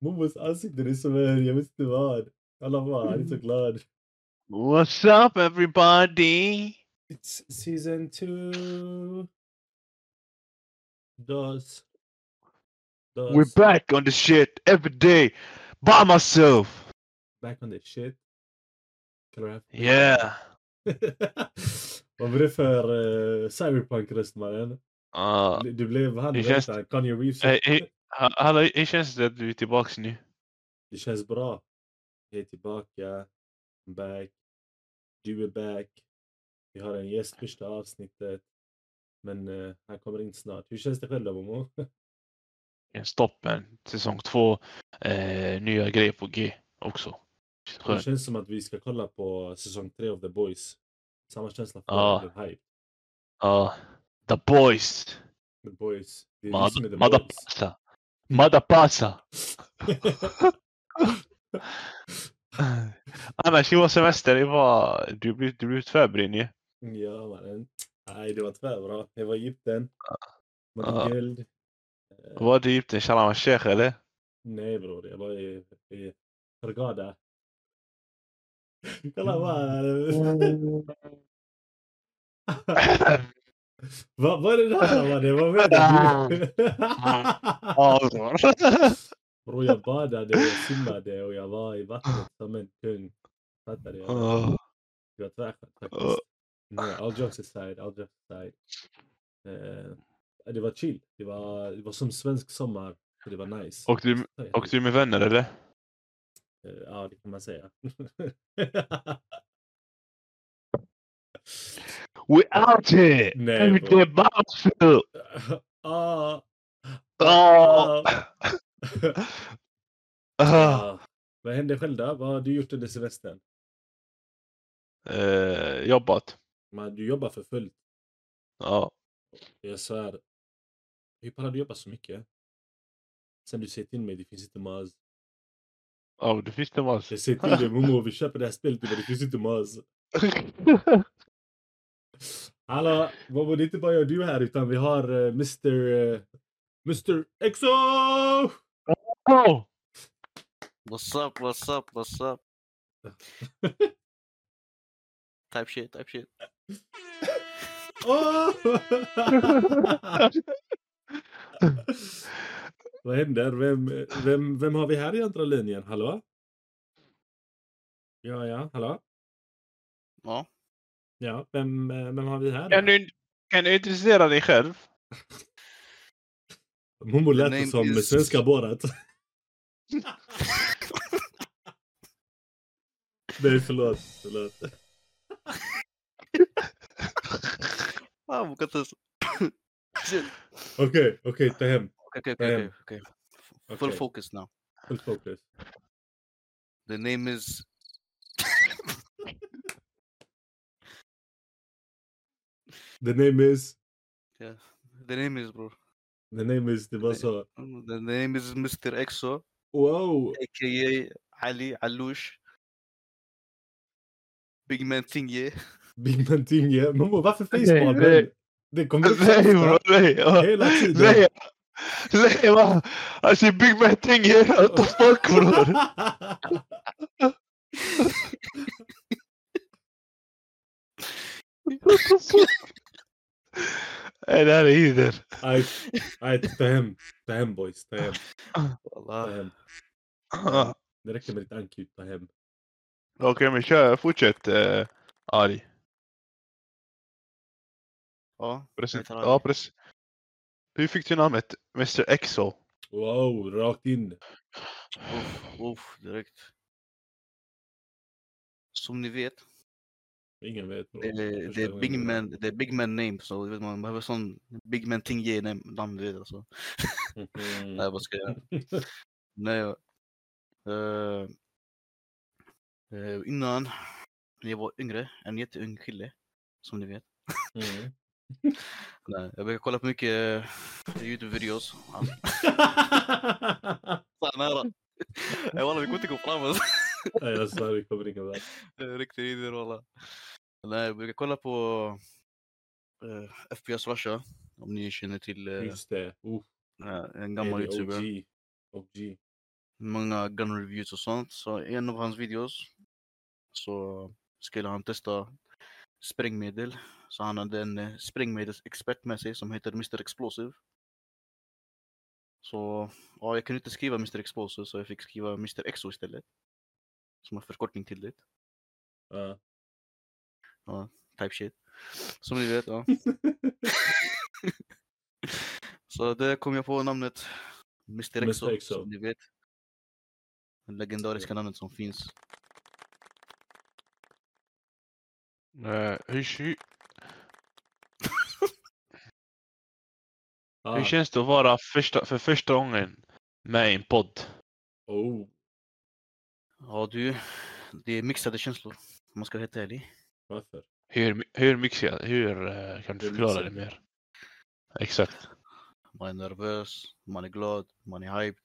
Momos ansikte är så väl, jag vet inte vad. Alla bara, han är så glad. What's up everybody? It's season two. Dos. Dos. We're back on the shit every day by myself. Back on the shit. Kan du Yeah. Vad var det för uh, cyberpunk-röst mannen? Uh, Du blev han, Det vad känns- han? Kanye Reeves. Hej. ha- Hallå, hur känns det att du är tillbaks nu? Det känns bra. Jag är tillbaka. I'm back. Du är back. Vi har en gäst första avsnittet. Men eh, han kommer in snart. Hur känns det själv då Momo? En stoppen, säsong två, eh, nya grejer på G också. Det Skönt. känns som att vi ska kolla på säsong tre av The Boys. Samma känsla för Ja. ja. hype. The boys. The Boys. Det är är The Mada Boys. passa. Mada passa. Annars i vår semester, det var... Du blev, du blev tvärbrinn ja mannen. Nej det var tvärbra. Jag var Egypten. Man Ja. guld. Eh, Var det Egypten, Shalom al-Sheikh eller? Nej bror, jag var i, i Hurghada. Kolla bara. Vad vad är det där mannen? Vad menar du? Bror jag badade, jag simmade och jag var i vattnet som en kung. Fattar du? Jag var- Åh. Det var tvärskönt Åh. faktiskt. Nej, all jokes aside, all jokes aside. Eh, det var chill. Det var, det var som svensk sommar. Så det var nice. Åkte du, åkte du med vänner eller? Eh, Ja, det kan man säga. We out here! Nej, ah, Ah. Ah. ah. Vad hände själv då? Vad har du gjort under semestern? Eh, jobbat. Man, du jobbar för fullt. Ja. Jag svär. Hur pallar du jobba så mycket? Sen du säger till mig, det finns inte mas. Ja, du visste vad. Jag säger till dig, Momo, vi köper det här spelet, men det finns inte mas. Hallå, Momo, det är inte bara jag och du här, utan vi har eh, Mr... eh, Mr EXO! oh. What's up, what's up, what's up? type shit, type shit. Åh! Vad händer? Vem, vem, vem har vi här i andra linjen? Hallå? Ja, ja, hallå? Ja. Ja, vem, eh, vem har vi här? Kan du, kan du introducera dig själv? Momo lät som is- svenska Borat. Nej, förlåt. förlåt. Ah. Okej, okej, ta hem. Okay, okay, okay. Full Okej, focus now. Full focus. The name is. The name is... The name is, bro. The name is... Det var så... The name is Mr. Exo, Wow! aka Ali Alouche. Big Man Tinge. Big Man Tinge. Momo, varför Nej, facepalm? nej. Det kommer upp så Nej bro, ofta. nej. ja. Hela tiden. Nej. Nej va? Alltså Big Man Thing here, what the fuck bror? What the fuck? Nej det här är Ider. Nej, nej, ta hem. Ta hem boys, ta hem. Ta Wallah. hem. Det räcker med ditt ankut, ta hem. Okej men kör, fortsätt uh, Ali. Ja, Present. Ja precis. Hur fick du namnet Mr Exo? Wow, rakt in. uff, uff, direkt. Som ni vet, Ingen vet. bro. det är, det är big man, det är big man name, så vet, man behöver sån big man Tinge namn, du vet alltså. Mhm. Nej, vad ska jag? Nej, uh, uh, innan, när jag var yngre, en jätteung kille, som ni vet. Mm. Nej, jag brukar kolla på mycket uh, Youtube-videos. Så här nära. Jag vi kommer inte gå fram alltså. Nej, jag svär, vi kommer inga väg. Eh, Riktigt idiot walla. Nej, jag brukar kolla på eh, FPS Russia. Om ni känner till eh, Just det. Uh, en gammal det youtuber. OG. OG. Många gun reviews och sånt. Så i en av hans videos så skulle han testa sprängmedel. Så han hade en sprängmedelsexpert med sig som heter Mr Explosive. Så ja, jag kunde inte skriva Mr Explosive så jag fick skriva Mr Exo istället. Som en förkortning till det. Ja. Type shit. Som ni vet, ja. Så där kom jag på namnet Mr Exo, Mr. Exo. som ni vet. Det legendariska namnet som finns. Eh, hur, hur, Ah, hur känns det att vara första, för första gången med i en podd? oh. Ja du, det är mixade känslor. Om man ska vara helt ärlig. Varför? Hur, hur mycket, hur eh, kan du Hur förklara det mer? Exakt. Man är nervös, man är glad, man är hyped.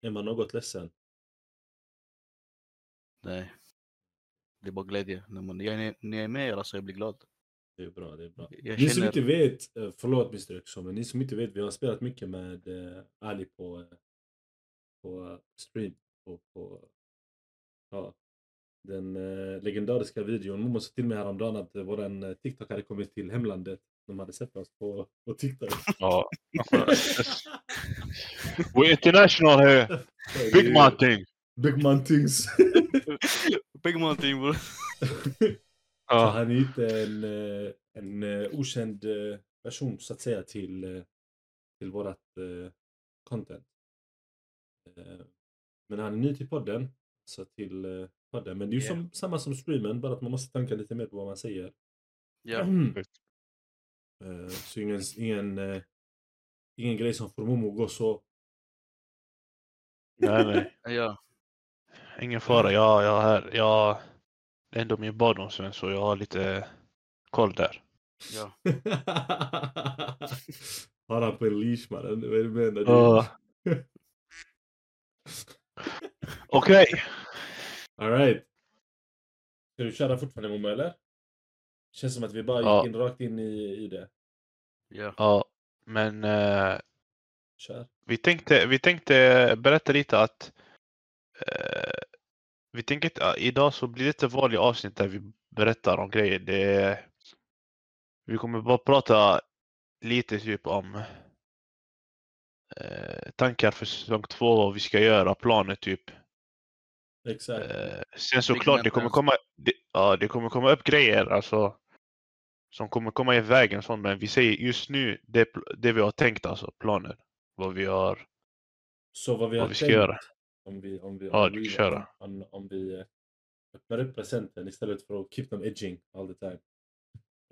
Är man något ledsen? Nej. Det är bara glädje. När, man, jag, är- när jag är med er alltså, jag blir glad. Det är bra, det är bra. Jag Ni som känner- inte vet, eh, förlåt Mr Exxon, men ni som inte vet, vi har spelat mycket med eh, Ali på, på stream. På, på, ja, den eh, legendariska videon. Momo sa till mig häromdagen att eh, våran eh, TikTok hade kommit till hemlandet. De hade sett oss på, på TikTok. Ja. We're international here. Big man thing. Big man things. Big mountain bro. Så Ja. han är inte en, eh, en okänd person så att säga till, till vårat content. Men han är ny till podden. Så till eh, podden. Men det är ju Yeah. som, samma som streamen, bara att man måste tänka lite mer på vad man säger. Ja. Eh, Så ingen, ingen, eh, ingen grej som får Momo gå så. Nej, nej. ja. Ingen fara. Jag, jag, här, jag det är ändå min barndomsvän så jag har lite koll där. ja. Har han på en leash mannen? Vad är det du menar? Ja. Okej. Alright. Ska du köra fortfarande Momo eller? Känns som att vi bara Ja. gick in rakt in i, i det. Ja. Ja, men Kör. vi, tänkte, vi tänkte berätta lite att eh, vi tänker att ja, idag så blir det ett vanligt avsnitt där vi berättar om grejer. Det, vi kommer bara prata lite typ om eh, tankar för säsong två, vad vi ska göra, planer typ. Exakt. Eh, sen såklart, det kommer komma, det, ja, det kommer komma upp grejer alltså som kommer komma i vägen sånt, men vi säger just nu det, det vi har tänkt alltså, planer. Vad vi har, Så vad vi vad har vi ska tänkt. göra. Om vi, om vi, Ja, om du vi, köra. Om, om, vi eh, öppnar upp presenten istället för att keep them edging all the time.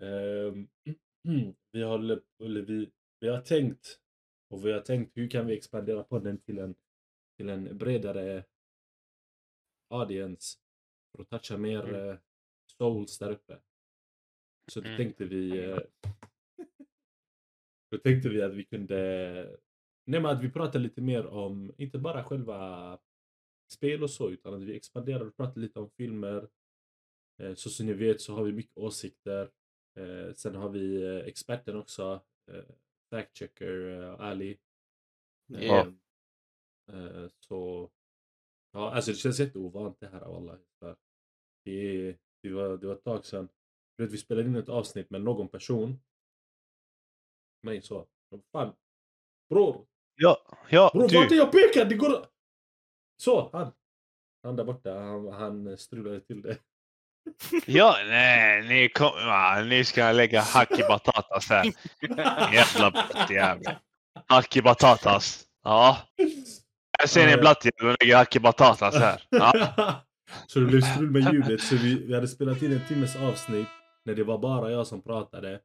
Ehm, vi, har, eller vi, vi har tänkt och vi har tänkt hur kan vi expandera podden till en, till en bredare audience för att toucha mer Mm. eh, souls där uppe. Så då Mm. tänkte vi eh, då tänkte vi att vi kunde Nej men att vi pratar lite mer om, inte bara själva spel och så, utan att vi expanderar och pratar lite om filmer. Eh, Så som ni vet så har vi mycket åsikter. Sen har vi experten också, fact-checker Ali. Eh, Ja. eh, Så, ja alltså det känns jätteovant det här av alla. Det, det, var, det var ett tag sedan. Du vet, vi spelade in ett avsnitt med någon person. Mig så. Fan. Bror, Ja, ja, Bror vart är du. jag pekar? Det går... Så, han. Han där borta, han, han strulade till det. Ja, nej, ni, kom, ja, ni ska lägga hack i batatas här. Jävla blattjävel. Hack i batatas. Ja, jag ser ni en blattjävel och lägger hack i batatas här. Ja. så det blev strul med ljudet. Så vi, vi hade spelat in en timmes avsnitt när det var bara jag som pratade.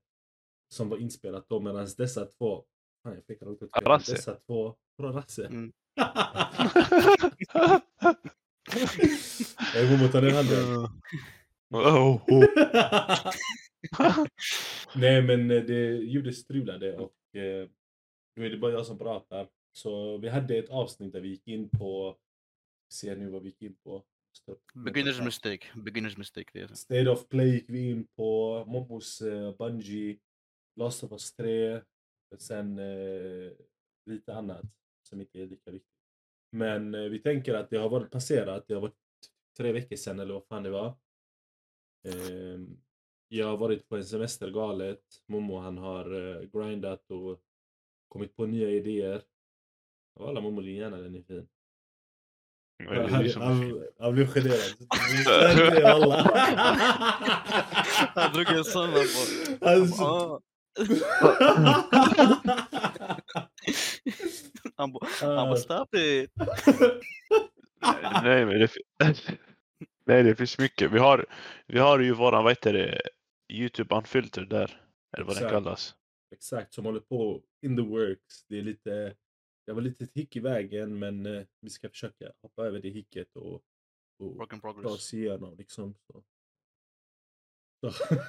Som var inspelat då medan dessa två... Fan, jag pekar åt fel. Rasse. Dessa två... Rasse. Mm. Jag är ta ner handen. Oh, oh. Nej men eh, det, ljudet strulade och eh, då är det bara jag som pratar. Så vi hade ett avsnitt där vi gick in på, se nu vad vi gick in på. Beginners mistake. Beginners mistake. Det är det. State of Play gick vi in på, Mobbos uh, Bungie, Last of Us 3, sen eh, lite annat som inte är lika viktigt. Men eh, vi tänker att det har varit passerat, det har varit tre veckor sedan eller vad fan det var. Ehm, jag har varit på en semestergalet, Momo han har eh, grindat och kommit på nya idéer. Walla Momo din hjärna den är fin. Han, liksom- han, han blev generad. Han drog en sån här på. Alltså, Ah. Han bara, han bara stop it. Nej, men det, nej, det finns mycket. Vi har, vi har ju våran, vad heter det, Youtube Unfiltered där. Eller vad den Exakt. kallas. Exakt, som håller på in the works. Det är lite, det var lite ett hick i vägen men eh, vi ska försöka hoppa över det hicket och, och ta oss igenom liksom. Så. Så.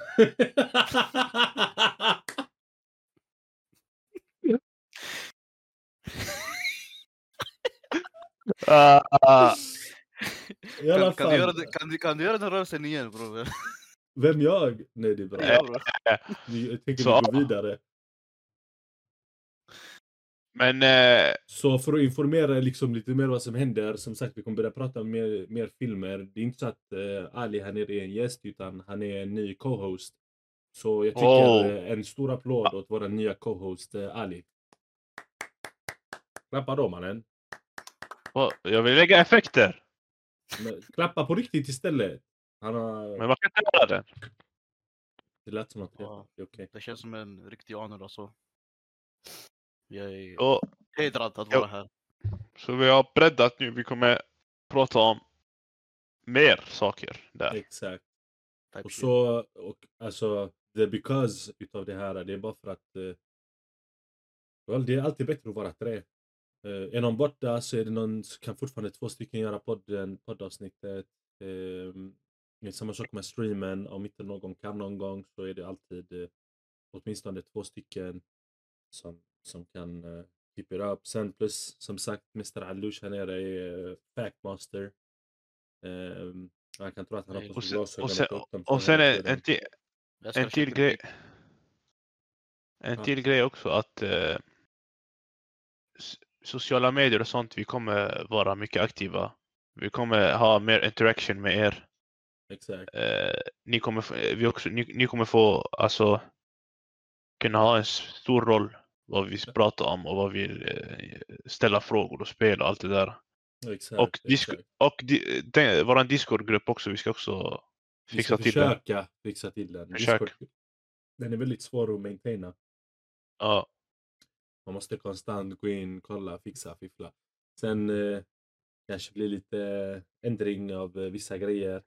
Ah, ah. I alla Kan, kan, du göra, kan, du, kan du göra den rörelsen igen bror? vem jag? Nej det är bra. Ja, Jag tänker Så. vi går vidare. Men eh, Så för att informera liksom lite mer vad som händer, som sagt vi kommer börja prata om mer, mer filmer. Det är inte så att eh, Ali här nere är en gäst utan han är en ny co-host. Så jag tycker Oh. en stor applåd åt vår nya co-host eh, Ali. Klappa då mannen. jag vill lägga effekter. Men Klappa på riktigt istället. Han har... Men man kan inte göra det. Det lät som att det Ja. är okej. Det känns som en riktig honor alltså. Jag är Och, hedrad att vara här. så vi har breddat nu. Vi kommer prata om mer saker där. Exakt. Type Och så, och alltså, the because utav det här, det är bara för att eh, well, det är alltid bättre att vara tre. Eh, är någon borta så är det någon, så kan fortfarande två stycken göra podden, poddavsnittet. Eh, samma sak med streamen, om inte någon kan någon gång så är det alltid eh, åtminstone två stycken som, som kan uh, keep it up. Sen plus, som sagt, Mr. Alush här nere är uh, Factmaster. Um, han kan tro att han har på Och sig sen, glasögon och sen, upp dem och sen en, en, till, en till grej. En Ja. till grej också att eh, sociala medier och sånt, vi kommer vara mycket aktiva. Vi kommer ha mer interaction med er. Exakt. Eh, ni, kommer, vi också, ni, ni kommer få alltså kunna ha en stor roll vad vi pratar om och vad vi eh, ställa frågor och spel och allt det där. exakt, Och, disk, exakt. och di, den, våran Discord-grupp också, vi ska också Vi fixa ska till försöka fixa till den. Försök. Den är väldigt svår att maintaina. Ja, Man måste konstant gå in, kolla, fixa, fiffla. Sen eh, kanske blir lite eh, ändring av eh, vissa grejer.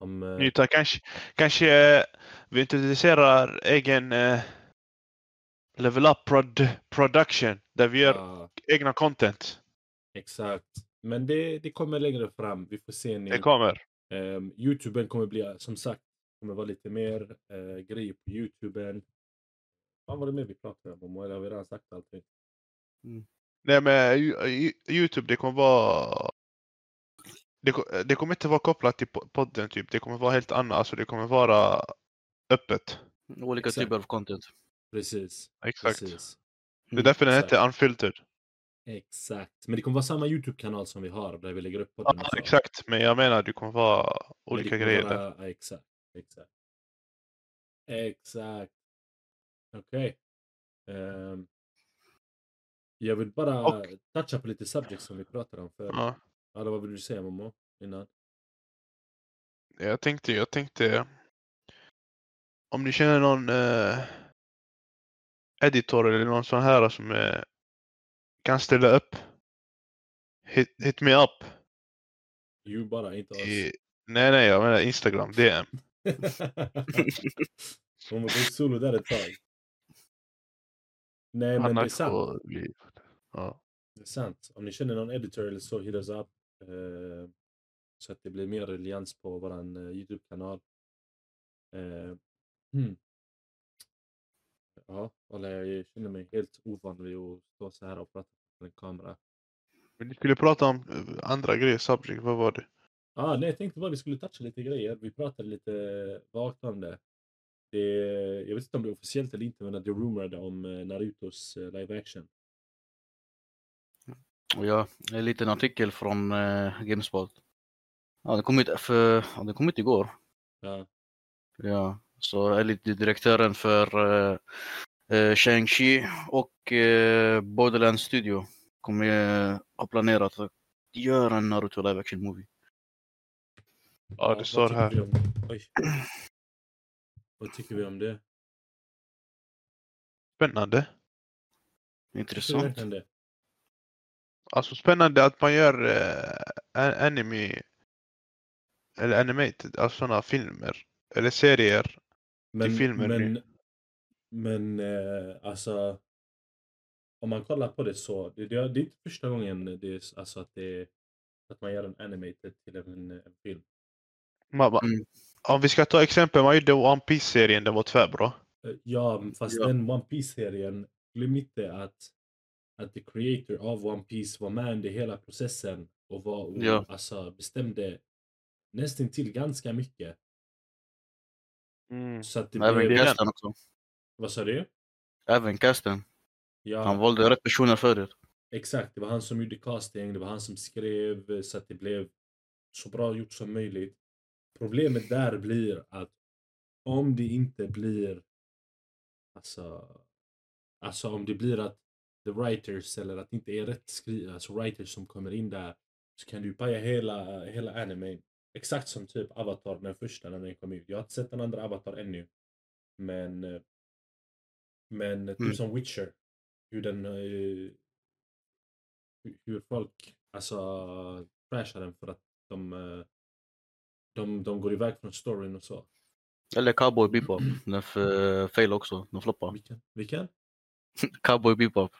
Om, eh, Nyta, kanske, kanske eh, vi introducerar egen eh, Level Up prod, Production där vi gör ja, egna content. exakt. Men det, det kommer längre fram. Vi får se nu. Det kommer. Um, Youtuben kommer bli, som sagt, kommer vara lite mer uh, grejer på Youtuben. Vad var det mer vi pratade om? Eller har vi redan sagt allting? Nej men Youtube det kommer vara det, det kommer inte vara kopplat till po- podden typ. Det kommer vara helt annat. Alltså det kommer vara öppet. Olika Exakt. typer av content. Precis. Exakt. Precis. Det är därför den Exakt. heter Unfiltered. Exakt. Men det kommer vara samma Youtube-kanal som vi har där vi lägger upp Ja, podden. så. exakt. Men jag menar det kommer vara det olika kommer grejer. vara- där. Ja, exakt. Exakt. Exakt. Okej. Ehm, jag vill bara Och- toucha på lite subjects som vi pratade om förut. Ja. Eller vad vill du säga Momo? Innan? Jag tänkte, jag tänkte om ni känner någon eh, editor eller någon sån här som eh, kan ställa upp. Hit, hit me up. You bara, inte oss. I, nej, nej, jag menar Instagram, DM. Momo, du är solo där ett tag. Nej men det är sant. Ja. Det är sant. Om ni känner någon editor eller så, hit us up. Eh, så att det blir mer relians på våran eh, Youtube-kanal. Eh, hmm. Ja, jag känner mig helt ovan vid att stå så här och prata på en kamera. Men ni skulle prata om eh, andra grejer, subject, vad var det? Ah, nej, jag tänkte bara vi skulle toucha lite grejer. Vi pratade lite vagt om det. Det. Jag vet inte om det är officiellt eller inte, men att det rumorade om eh, Narutos eh, live action. Och ja, en liten artikel från eh, Gamespot. Ja, den kom ut, för, ja, den kom ut igår. Ja. Ja, så är lite direktören för eh, eh, Shang-Chi och eh, Borderlands Studio kommer eh, ha planerat att göra en Naruto live action movie. Ja, det står här. vi om- Oj. Vad tycker vi om det? Spännande. Intressant. det? Alltså spännande att man gör eh, an- anime eller animated, alltså sådana filmer eller serier. Men, filmer men, men eh, alltså. Om man kollar på det så. Det, det, det är inte första gången det är, alltså att, det, att man gör en animated till en, en film. Man, Mm. Om vi ska ta exempel, man gjorde One Piece-serien, den var tvärbra. Eh, Ja, fast Ja. den One Piece-serien, glöm inte att, att the creator av One Piece var med under hela processen och, var, och Ja. alltså, bestämde nästan till ganska mycket. Mm. Så att det Även blev... det casten också. Vad sa du? Även casten. Ja, Han valde rätt personer förut. exakt. Det var han som gjorde casting, det var han som skrev så att det blev så bra gjort som möjligt. Problemet där blir att om det inte blir alltså, alltså om det blir att the writers eller att det inte är rätt skrivna, alltså writers som kommer in där så kan du paja hela, hela animen. Exakt som typ Avatar, den första när den kom ut. Jag har inte sett den andra Avatar ännu. Men men typ Mm. som Witcher. Hur den hur- hur folk alltså trashar den för att de eh, de, de går iväg från storyn och så. Eller Cowboy Bebop. Den f- fail också. Den floppade. Vilken? Vilken? Cowboy Bebop.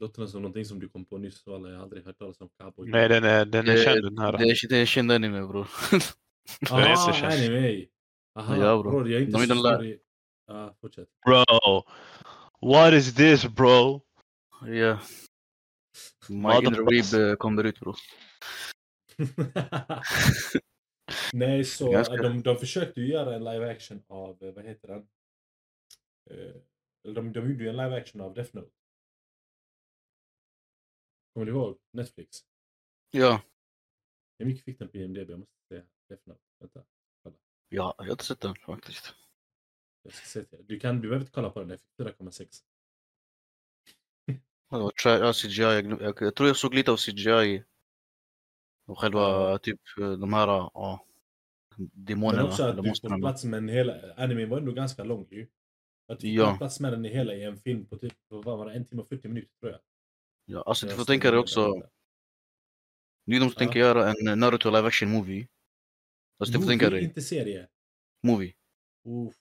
Låter det som någonting som du kom på nyss Walla, jag har aldrig hört talas om cowboy. Nej, den är, den är Det- känd den här. Det är, det är känd anime bror. Den är Ah, så känd. anime! Aha, Ja, bro. bror, jag är inte så den stor i... Ja, fortsätt. Bro! What is this bro? Ja. My inner weeb eh, kommer ut bror. Nej, så Ganska- de, de försökte ju göra en live action av, eh, vad heter den? Eh, eller de, de gjorde ju en live action av Death Note. Kommer du ihåg? Netflix. Ja. Hur mycket fick den på IMDB? Jag måste säga. Death Note. Vänta. Ja, jag har inte sett den faktiskt. Jag ska se till. Du, kan, du behöver inte kolla på den. Jag fick 4,6. Det var tra- ja, CGI. Jag, jag, jag tror jag såg lite av CGI. Och själva typ eh, de här ja, Men demonerna. också att du får plats med en hela... Animen var ändå ganska lång ju. Att du Ja. får plats med den i hela i en film på typ, vad var det, en timme och 40 minuter tror jag. Ja, alltså du får tänka dig också. Nu de Ja. tänker göra en eh, Naruto live action movie. Alltså du får tänka dig. inte serie. Movie. Uff.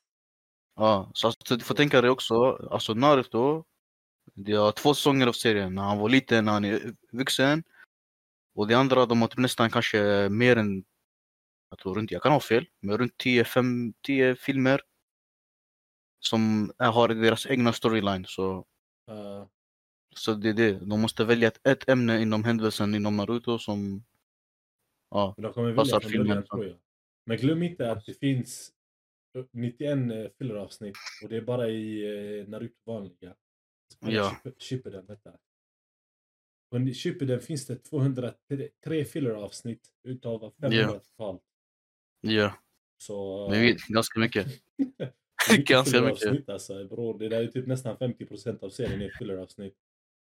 Ja, så alltså, du får tänka dig också. Alltså Naruto. Det har två säsonger av serien. När han var liten, när han är vuxen. Och de andra, de har typ nästan kanske mer än, jag tror runt, jag kan ha fel, men runt 10, 5, 10 filmer. Som har deras egna storyline. Så, Uh, så det är det. De måste välja ett, ett ämne inom händelsen inom Naruto som, ja, Passar filmen. Men glöm inte att det finns 91 eh, filleravsnitt och det är bara i eh, Naruto vanliga. Ja. Ship- Shippuden detta. På en- Shippuden finns det 203 filleravsnitt utav 500 Ja. totalt. Ja, Så... det är ganska mycket. det är mycket ganska filleravsnitt alltså. Bror, det där är typ nästan 50% av serien är filleravsnitt.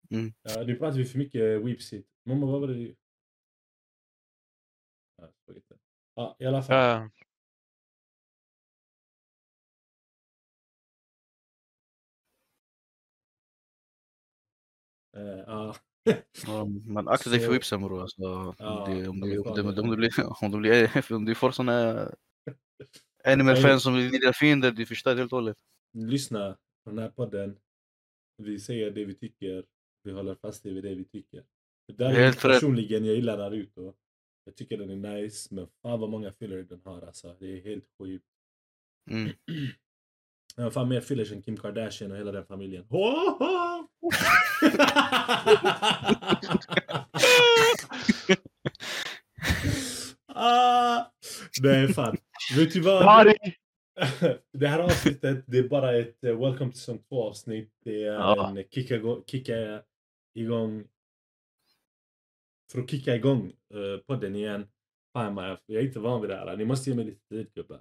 Mm. Ja, nu pratar vi för mycket weepsit. Mamma, vad var det? Ja, i det. Ja, i alla fall. Ja, Eh, ja. Ja, men akta dig för whipsen bror. Alltså, Ja, det, om, de du, är om, farliga. du, om, du blir, om, du blir, om du får såna anime-fans som blir dina fiender, du förstör helt och hållet. Lyssna på den här podden. Vi säger det vi tycker. Vi håller fast vid det vi tycker. För där Helt är personligen, jag gillar Naruto. Jag tycker den är nice, men fan vad många filler den har alltså. Det är helt sjukt. Mm. Den har fan mer fillers än Kim Kardashian och hela den familjen. Ho, ho! Nej, fan. Vet du vad? Det här avsnittet, det är bara ett eh, Welcome to säsong 2 avsnitt. Det är Ja. en kicka, kicka igång... För att kicka igång uh, podden igen. Fan, man, jag är inte van vid det här. Ni måste ge mig lite tid, gubbar.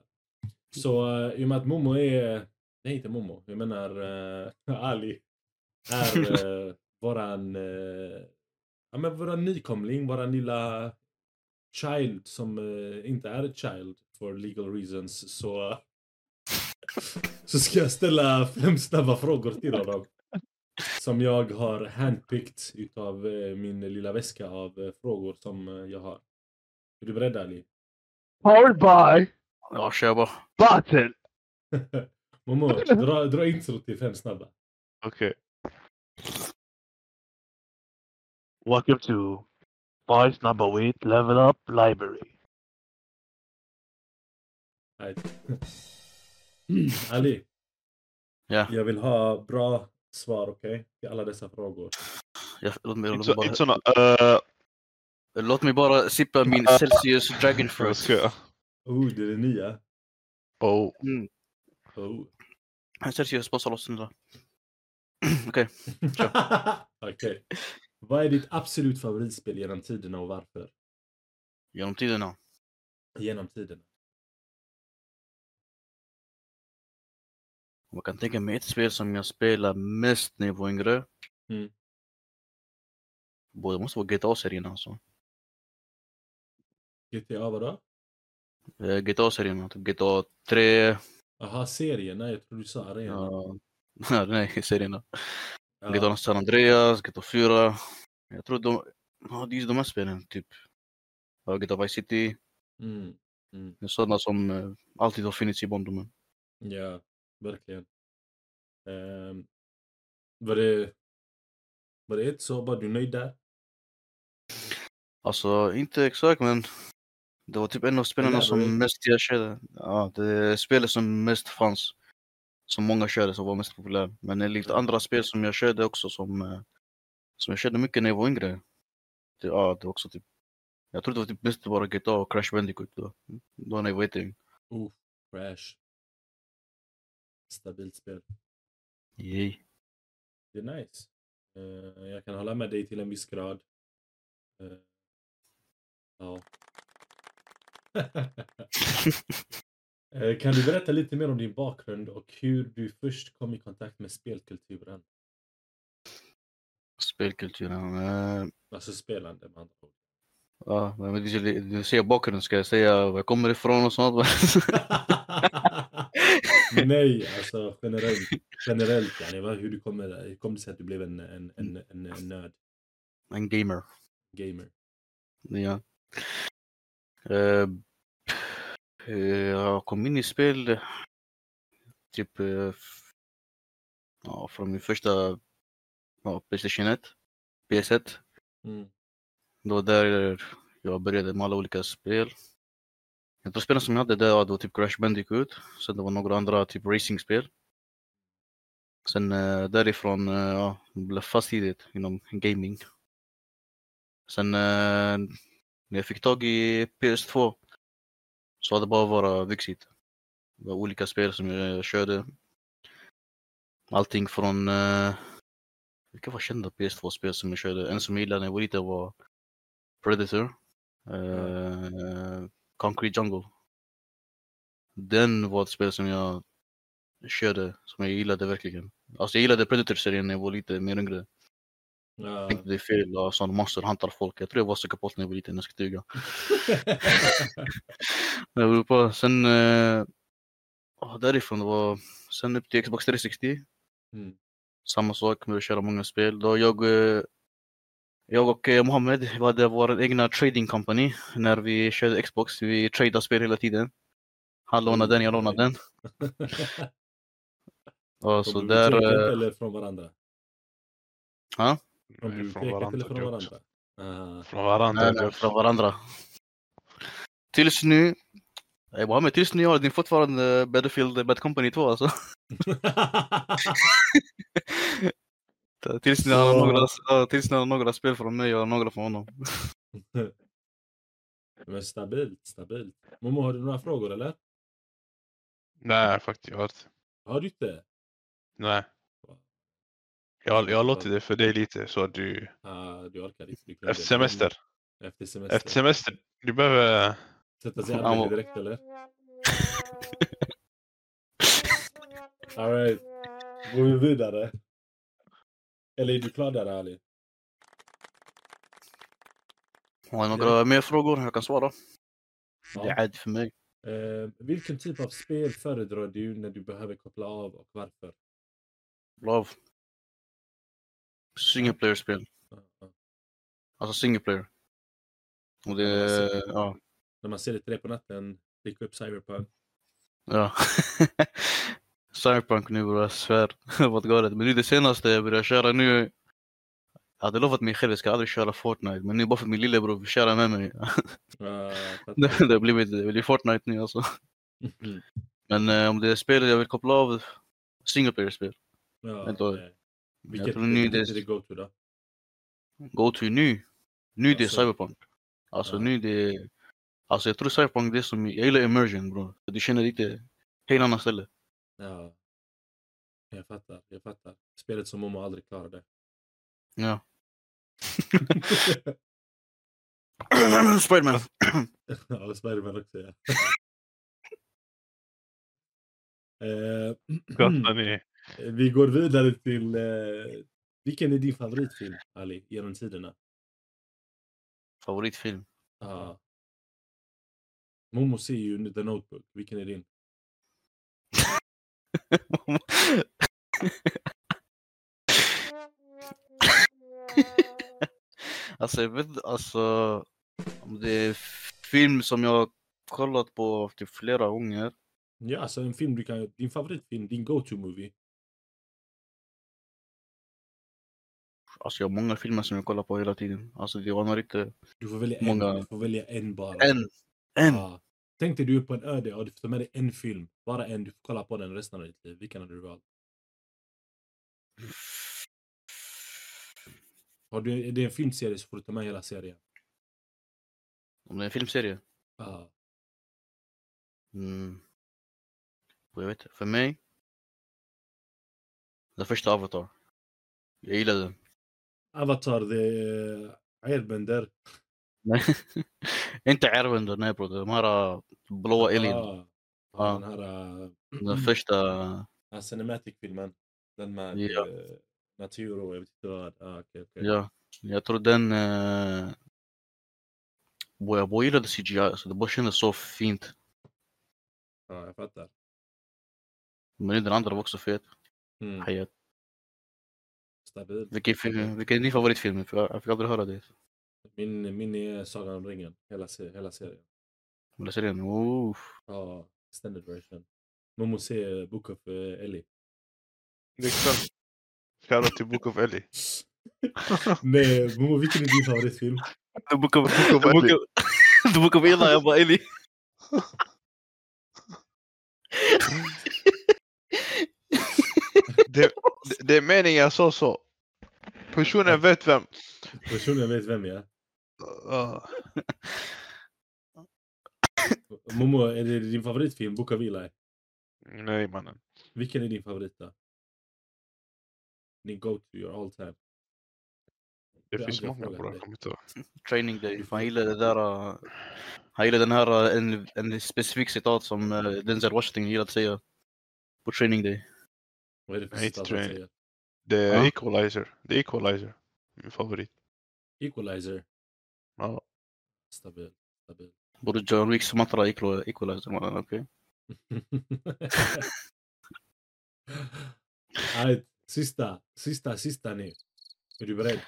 Så uh, i och med att Momo är... Nej, inte Momo. Jag menar uh, Ali. Är uh, våran... Uh, ja, men våran nykomling, våran lilla child som eh, inte är ett child for legal reasons så så ska jag ställa fem snabba frågor till honom. Som jag har handpicked utav eh, min lilla väska av eh, frågor som eh, jag har. Är du beredd Ali? Powered by Ja, kör bara. Button! Momo, dra, dra intro till fem snabba. Okej. Welcome to Boys Number Weight Level Up Library. Ali, Ja, jag vill ha bra svar, okej? Till alla dessa frågor. ja låt, mig, låt, mig bara, Uh, låt mig bara sippa min Celsius Dragon jag Fruit. Oh, det är det nya. Oh. Mm. Oh. Celsius, bara så loss den där. Okej, Okej. Vad är ditt absolut favoritspel genom tiderna och varför? genom tiderna. Genom tiderna. Man kan tänka mig ett spel som jag spelar mest när jag var yngre. Mm. Både måste vara GTA-serien alltså. GTA vadå? Eh, GTA-serien, typ GTA 3. Jaha, serien? Nej, jag tror du sa arena. Ja, nej, serierna. Ja. GTA San Andreas, GTA 4. Jag tror de, ja, det är just de här spelen, typ. Ja, GTA Vice City. Mm. Mm. Sådana som eh, alltid har funnits i barndomen. Ja, verkligen. Um, var det... Var det ett så? Var du nöjd där? Alltså, inte exakt men det var typ en av spelarna som mest jag körde. Ja, det spelet som mest fanns. Som många körde, som var mest populär. Men enligt Ja. andra spel som jag körde också som, eh, som jag körde mycket när jag var yngre. Det, ja, det också typ jag tror det var typ mest bara GTA och Crash Bandicoot då. Då när jag var jätteung. Oh, Crash. Stabilt spel. Yay. Det är nice. Eh, jag kan hålla med dig till en viss grad. Eh, ja. Eh, kan du berätta lite mer om din bakgrund och hur du först kom i kontakt med spelkulturen? Spelkulturen. Eh, Alltså spelande med andra ord. ja, men du, du ser bakgrunden, ska jag säga var jag kommer ifrån och sånt? Nej, alltså generellt. Generellt, yani, hur du kommer, hur kom det sig att du blev en, en, en, en, en nörd, en gamer. gamer? Ja. Eh, jag kom in i spel eh, typ eh, ja, från min första ja, Playstation 1, PS1. Mm. Det var där jag började med alla olika spel. Jag tror spelen som jag hade där var typ Crash Bandicoot, sen det var några andra typ racingspel. Sen eh, därifrån eh, ja, blev fast i det inom gaming. Sen eh, när jag fick tag i PS2 så hade det bara varit vuxit. Det var olika spel som jag körde. Allting från... Uh, vilka var kända PS2-spel som jag körde? En som jag gillade när jag var liten var Predator. Uh, Concrete Jungle. Den var ett spel som jag körde, som jag gillade verkligen. Alltså jag gillade Predator-serien när jag var lite mer yngre. Ja. Tänkte det är fel, och sån monster huntar folk. Jag tror jag var psykopat när jag var liten, jag ska ljuga. Jag beror på. Sen eh, därifrån det var sen upp till Xbox 360. Mm. Samma sak med att köra många spel. Då jag, eh, jag och eh, Mohammed vi hade vår egna trading company när vi körde Xbox. Vi tradade spel hela tiden. Han lånade den, jag lånade den. Och så där... eh, eller från varandra? Ja? Från biblioteket eller från varandra? Ah. Från varandra. Nej, nej, från varandra. Tills nu. Nej, Mohammed, tills nu har ni fortfarande Battlefield Bad Company 2 alltså. tills ni har några, tills ni har några spel från mig och några från honom. Men stabilt, stabilt. Momo, har du några frågor eller? Nej, faktiskt. Jag har inte. Har du inte? Nej. Jag, jag låter det för dig lite så att du... Ah, du orkar inte. Du efter semester. Efter semester. Efter semester. Du behöver... Eh, Sätta sig i ja, direkt eller? Alright. Går vi vidare? Eller är du klar där Ali? Har jag några mer frågor jag kan svara? Ja. Det är ärligt för mig. Uh, vilken typ av spel föredrar du när du behöver koppla av och varför? Love. Single player-spel. Alltså single player. Och det... Ja, single. Ja. När man ser det tre på natten, klicka upp Cyberpunk. ja. Cyberpunk nu bror, jag svär. Det varit galet. Men nu det senaste jag började köra nu. Jag hade lovat mig själv, jag ska aldrig köra Fortnite. Men nu bara för min lillebror vill köra med mig. Ja, det det har blivit, det blir Fortnite nu alltså. Mm. Men eh, om det är spel jag vill koppla av, single player-spel. Ja, Jag Vilket, tror nu vilket är det det go-to då? go to nu. Nu det är Alltså. Cyberpunk. Alltså Ja. nu det Alltså jag tror Cyberpunk det är som, jag gillar immersion bror. Du känner lite, helt annat ställe. Ja. Jag fattar, jag fattar. Spelet som Momo aldrig klarade. Ja. Spiderman. ja, Spiderman också ja. Eh, Skrattar ni? Vi går vidare till... Eh, vilken är din favoritfilm, Ali, genom tiderna? Favoritfilm. Ja. Momo ser ju The Notebook. Vilken är din? alltså jag vet alltså. Det är film som jag har kollat på typ flera gånger. Ja, alltså en film du kan... Din favoritfilm, din go-to-movie. Alltså jag har många filmer som jag kollar på hela tiden. Alltså det var nog inte Du får välja en, Många- du får välja en bara. en. En! Ja. Tänk dig du är på en öde och du får ta med dig en film. Bara en, du får kolla på den resten av ditt liv. Vilken hade du valt? Har du, är det en filmserie så får du ta med hela serien. Om det är en filmserie. Ja. Mm. Jag vet för mig. Den första Avatar. Jag gillade den. Avatar, det är Airbender. Nej. inte Airbender, nej bror. De här äh, blåa alien. Ah, Ja. Den här uh, Den första. uh, Cinematic-filmen. Den med Ja. eh, natur och jag vet inte vad. Ah, okay, okay. Ja. Jag tror den. Uh... Boy, jag bara gillade Stabil. Vilken, film- vilken är din favoritfilm? Jag fick jag fick aldrig höra det. Min, min är Sagan om ringen. Hela, hela serien. Vill du se den? Oof. Ja, extended version. Man måste se Book of uh, Ellie. Det är klart. Shoutout till Book of Ellie. Nej, Momo, vilken är din favoritfilm? The Book of, Book of the book Eli. of, the book of Eli, jag bara Eli. Det, det, det är meningen sa så. Personen vet vem. Personen vet vem. Uh, Momo, är det din favoritfilm, Book of Eli? nej mannen. Vilken är din favorit då? Din go-to, your all time. Det har finns många ihåg. Training Day. Han gillade det där. uh, Han gillade den här, uh, en, en specifik citat som uh, Denzel Washington gillade att säga. På Training Day. Vad är det för han jag- säger? Det är Ja. Equalizer. Det är Equalizer. Min favorit. Equalizer. Ja. Stabil. Stabil. Både John Wick, Sumatra, Equal- Equalizer mannen, okej. Alright, sista, sista, sista nu. Är du beredd?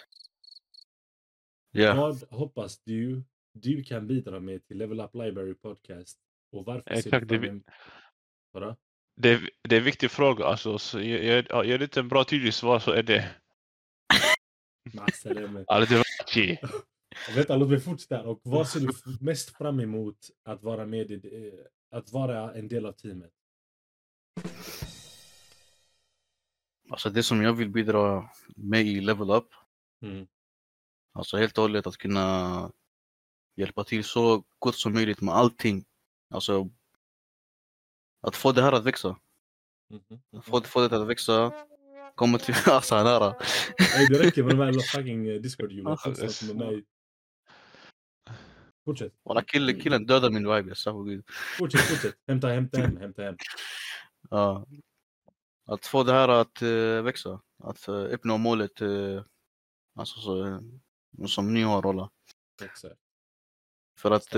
Ja. Vad hoppas du du kan bidra med till Level Up Library Podcast? Och varför ser Exakt, du det fram vi- emot... Vadå? Det är, det är en viktig fråga. Alltså, så jag, jag, ja, gör du inte en bra tydlig svar så är det... Vänta, låt mig fortsätta. Och vad ser du mest fram emot att vara med i, det- att vara en del av teamet? Alltså det som jag vill bidra med i Level Up. Mm. Alltså helt och hållet att kunna hjälpa till så gott som möjligt med allting. Alltså, att få det här att växa. Mhm. Få, få det att växa. Komma till... Alltså, nära. Nej, det räcker med de här jävla fucking eh, discord-hjulen Alltså, Fortsätt, Walla killen, killen dödar min vibe, jag svär på gud. fortsätt, fortsätt. Hämta, hämta hem, hämta hem. Ja. Att få det här att eh, växa. Att uh, uppnå målet eh, alltså, så, som ni har Rolla. Exakt. För att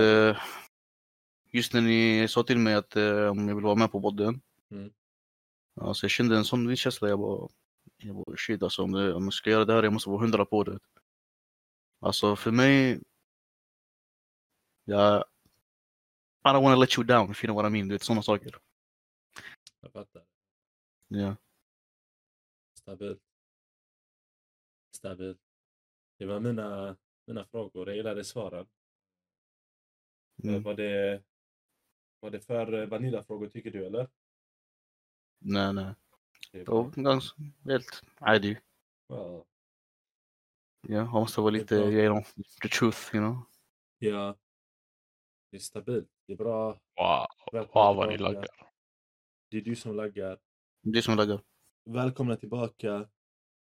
just när ni sa till mig att eh, om jag vill vara med på podden. Mm. Alltså jag kände en sån känsla. Jag bara, jag bara shit alltså om, det, om jag ska göra det här jag måste vara hundra på det. Alltså för mig. Jag I don't wanna let you down if you know what I mean. Du vet sådana saker. Jag fattar. Ja. Stabilt. Stabilt. Det var mina, mina frågor. Jag gillade svaren. Mm. Var det, var det för eh, Vanilla-frågor tycker du eller? Nej, nej. Det var ganska helt adi. Ja. Ja, han måste vara lite, you know, the truth, you know. Ja. Det är stabilt. Det är bra. Wow, wow vad ni laggar. Det är du som laggar. Det är som laggar. Välkomna tillbaka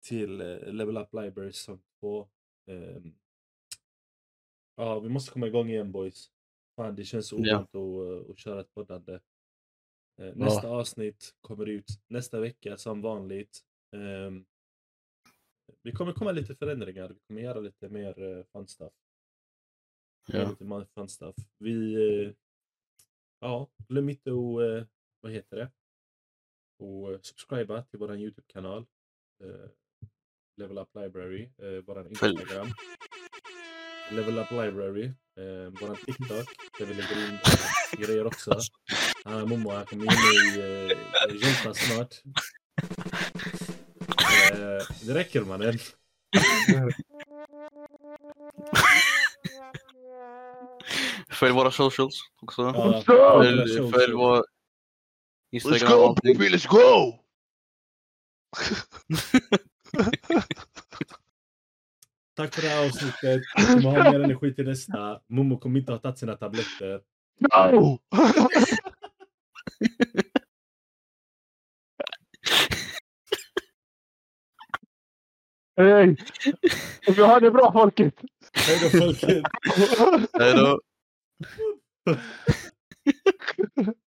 till eh, Level Up Library som på. Um... Ehm, ja, vi måste komma igång igen boys. Fan, det känns Ja. ovant att, eh, att köra ett poddande. Eh, Nästa avsnitt kommer ut nästa vecka som vanligt. Ehm, Vi kommer komma lite förändringar. Vi kommer göra lite mer eh, fun stuff. Ja. Lite mer fun stuff. Vi... eh, Ja, glöm inte att... eh, Vad heter det? Och subscriba till våran Youtube-kanal. Level Up Library. eh, Följ. Instagram. Level Up Library. eh, Våran TikTok. Där vi lägger in grejer också. Ah, Momo här kommer in i uh, juntan snart. Eh, det räcker mannen. Följ våra socials också. Ja, Följ, socials. följ vår Let's go och allting. baby, let's go! Tack för det här avsnittet. Vi kommer ha mer energi till nästa. Momo kommer inte ha tagit sina tabletter. No! Hej! Vi har det bra folket! Hej då folket! Hejdå.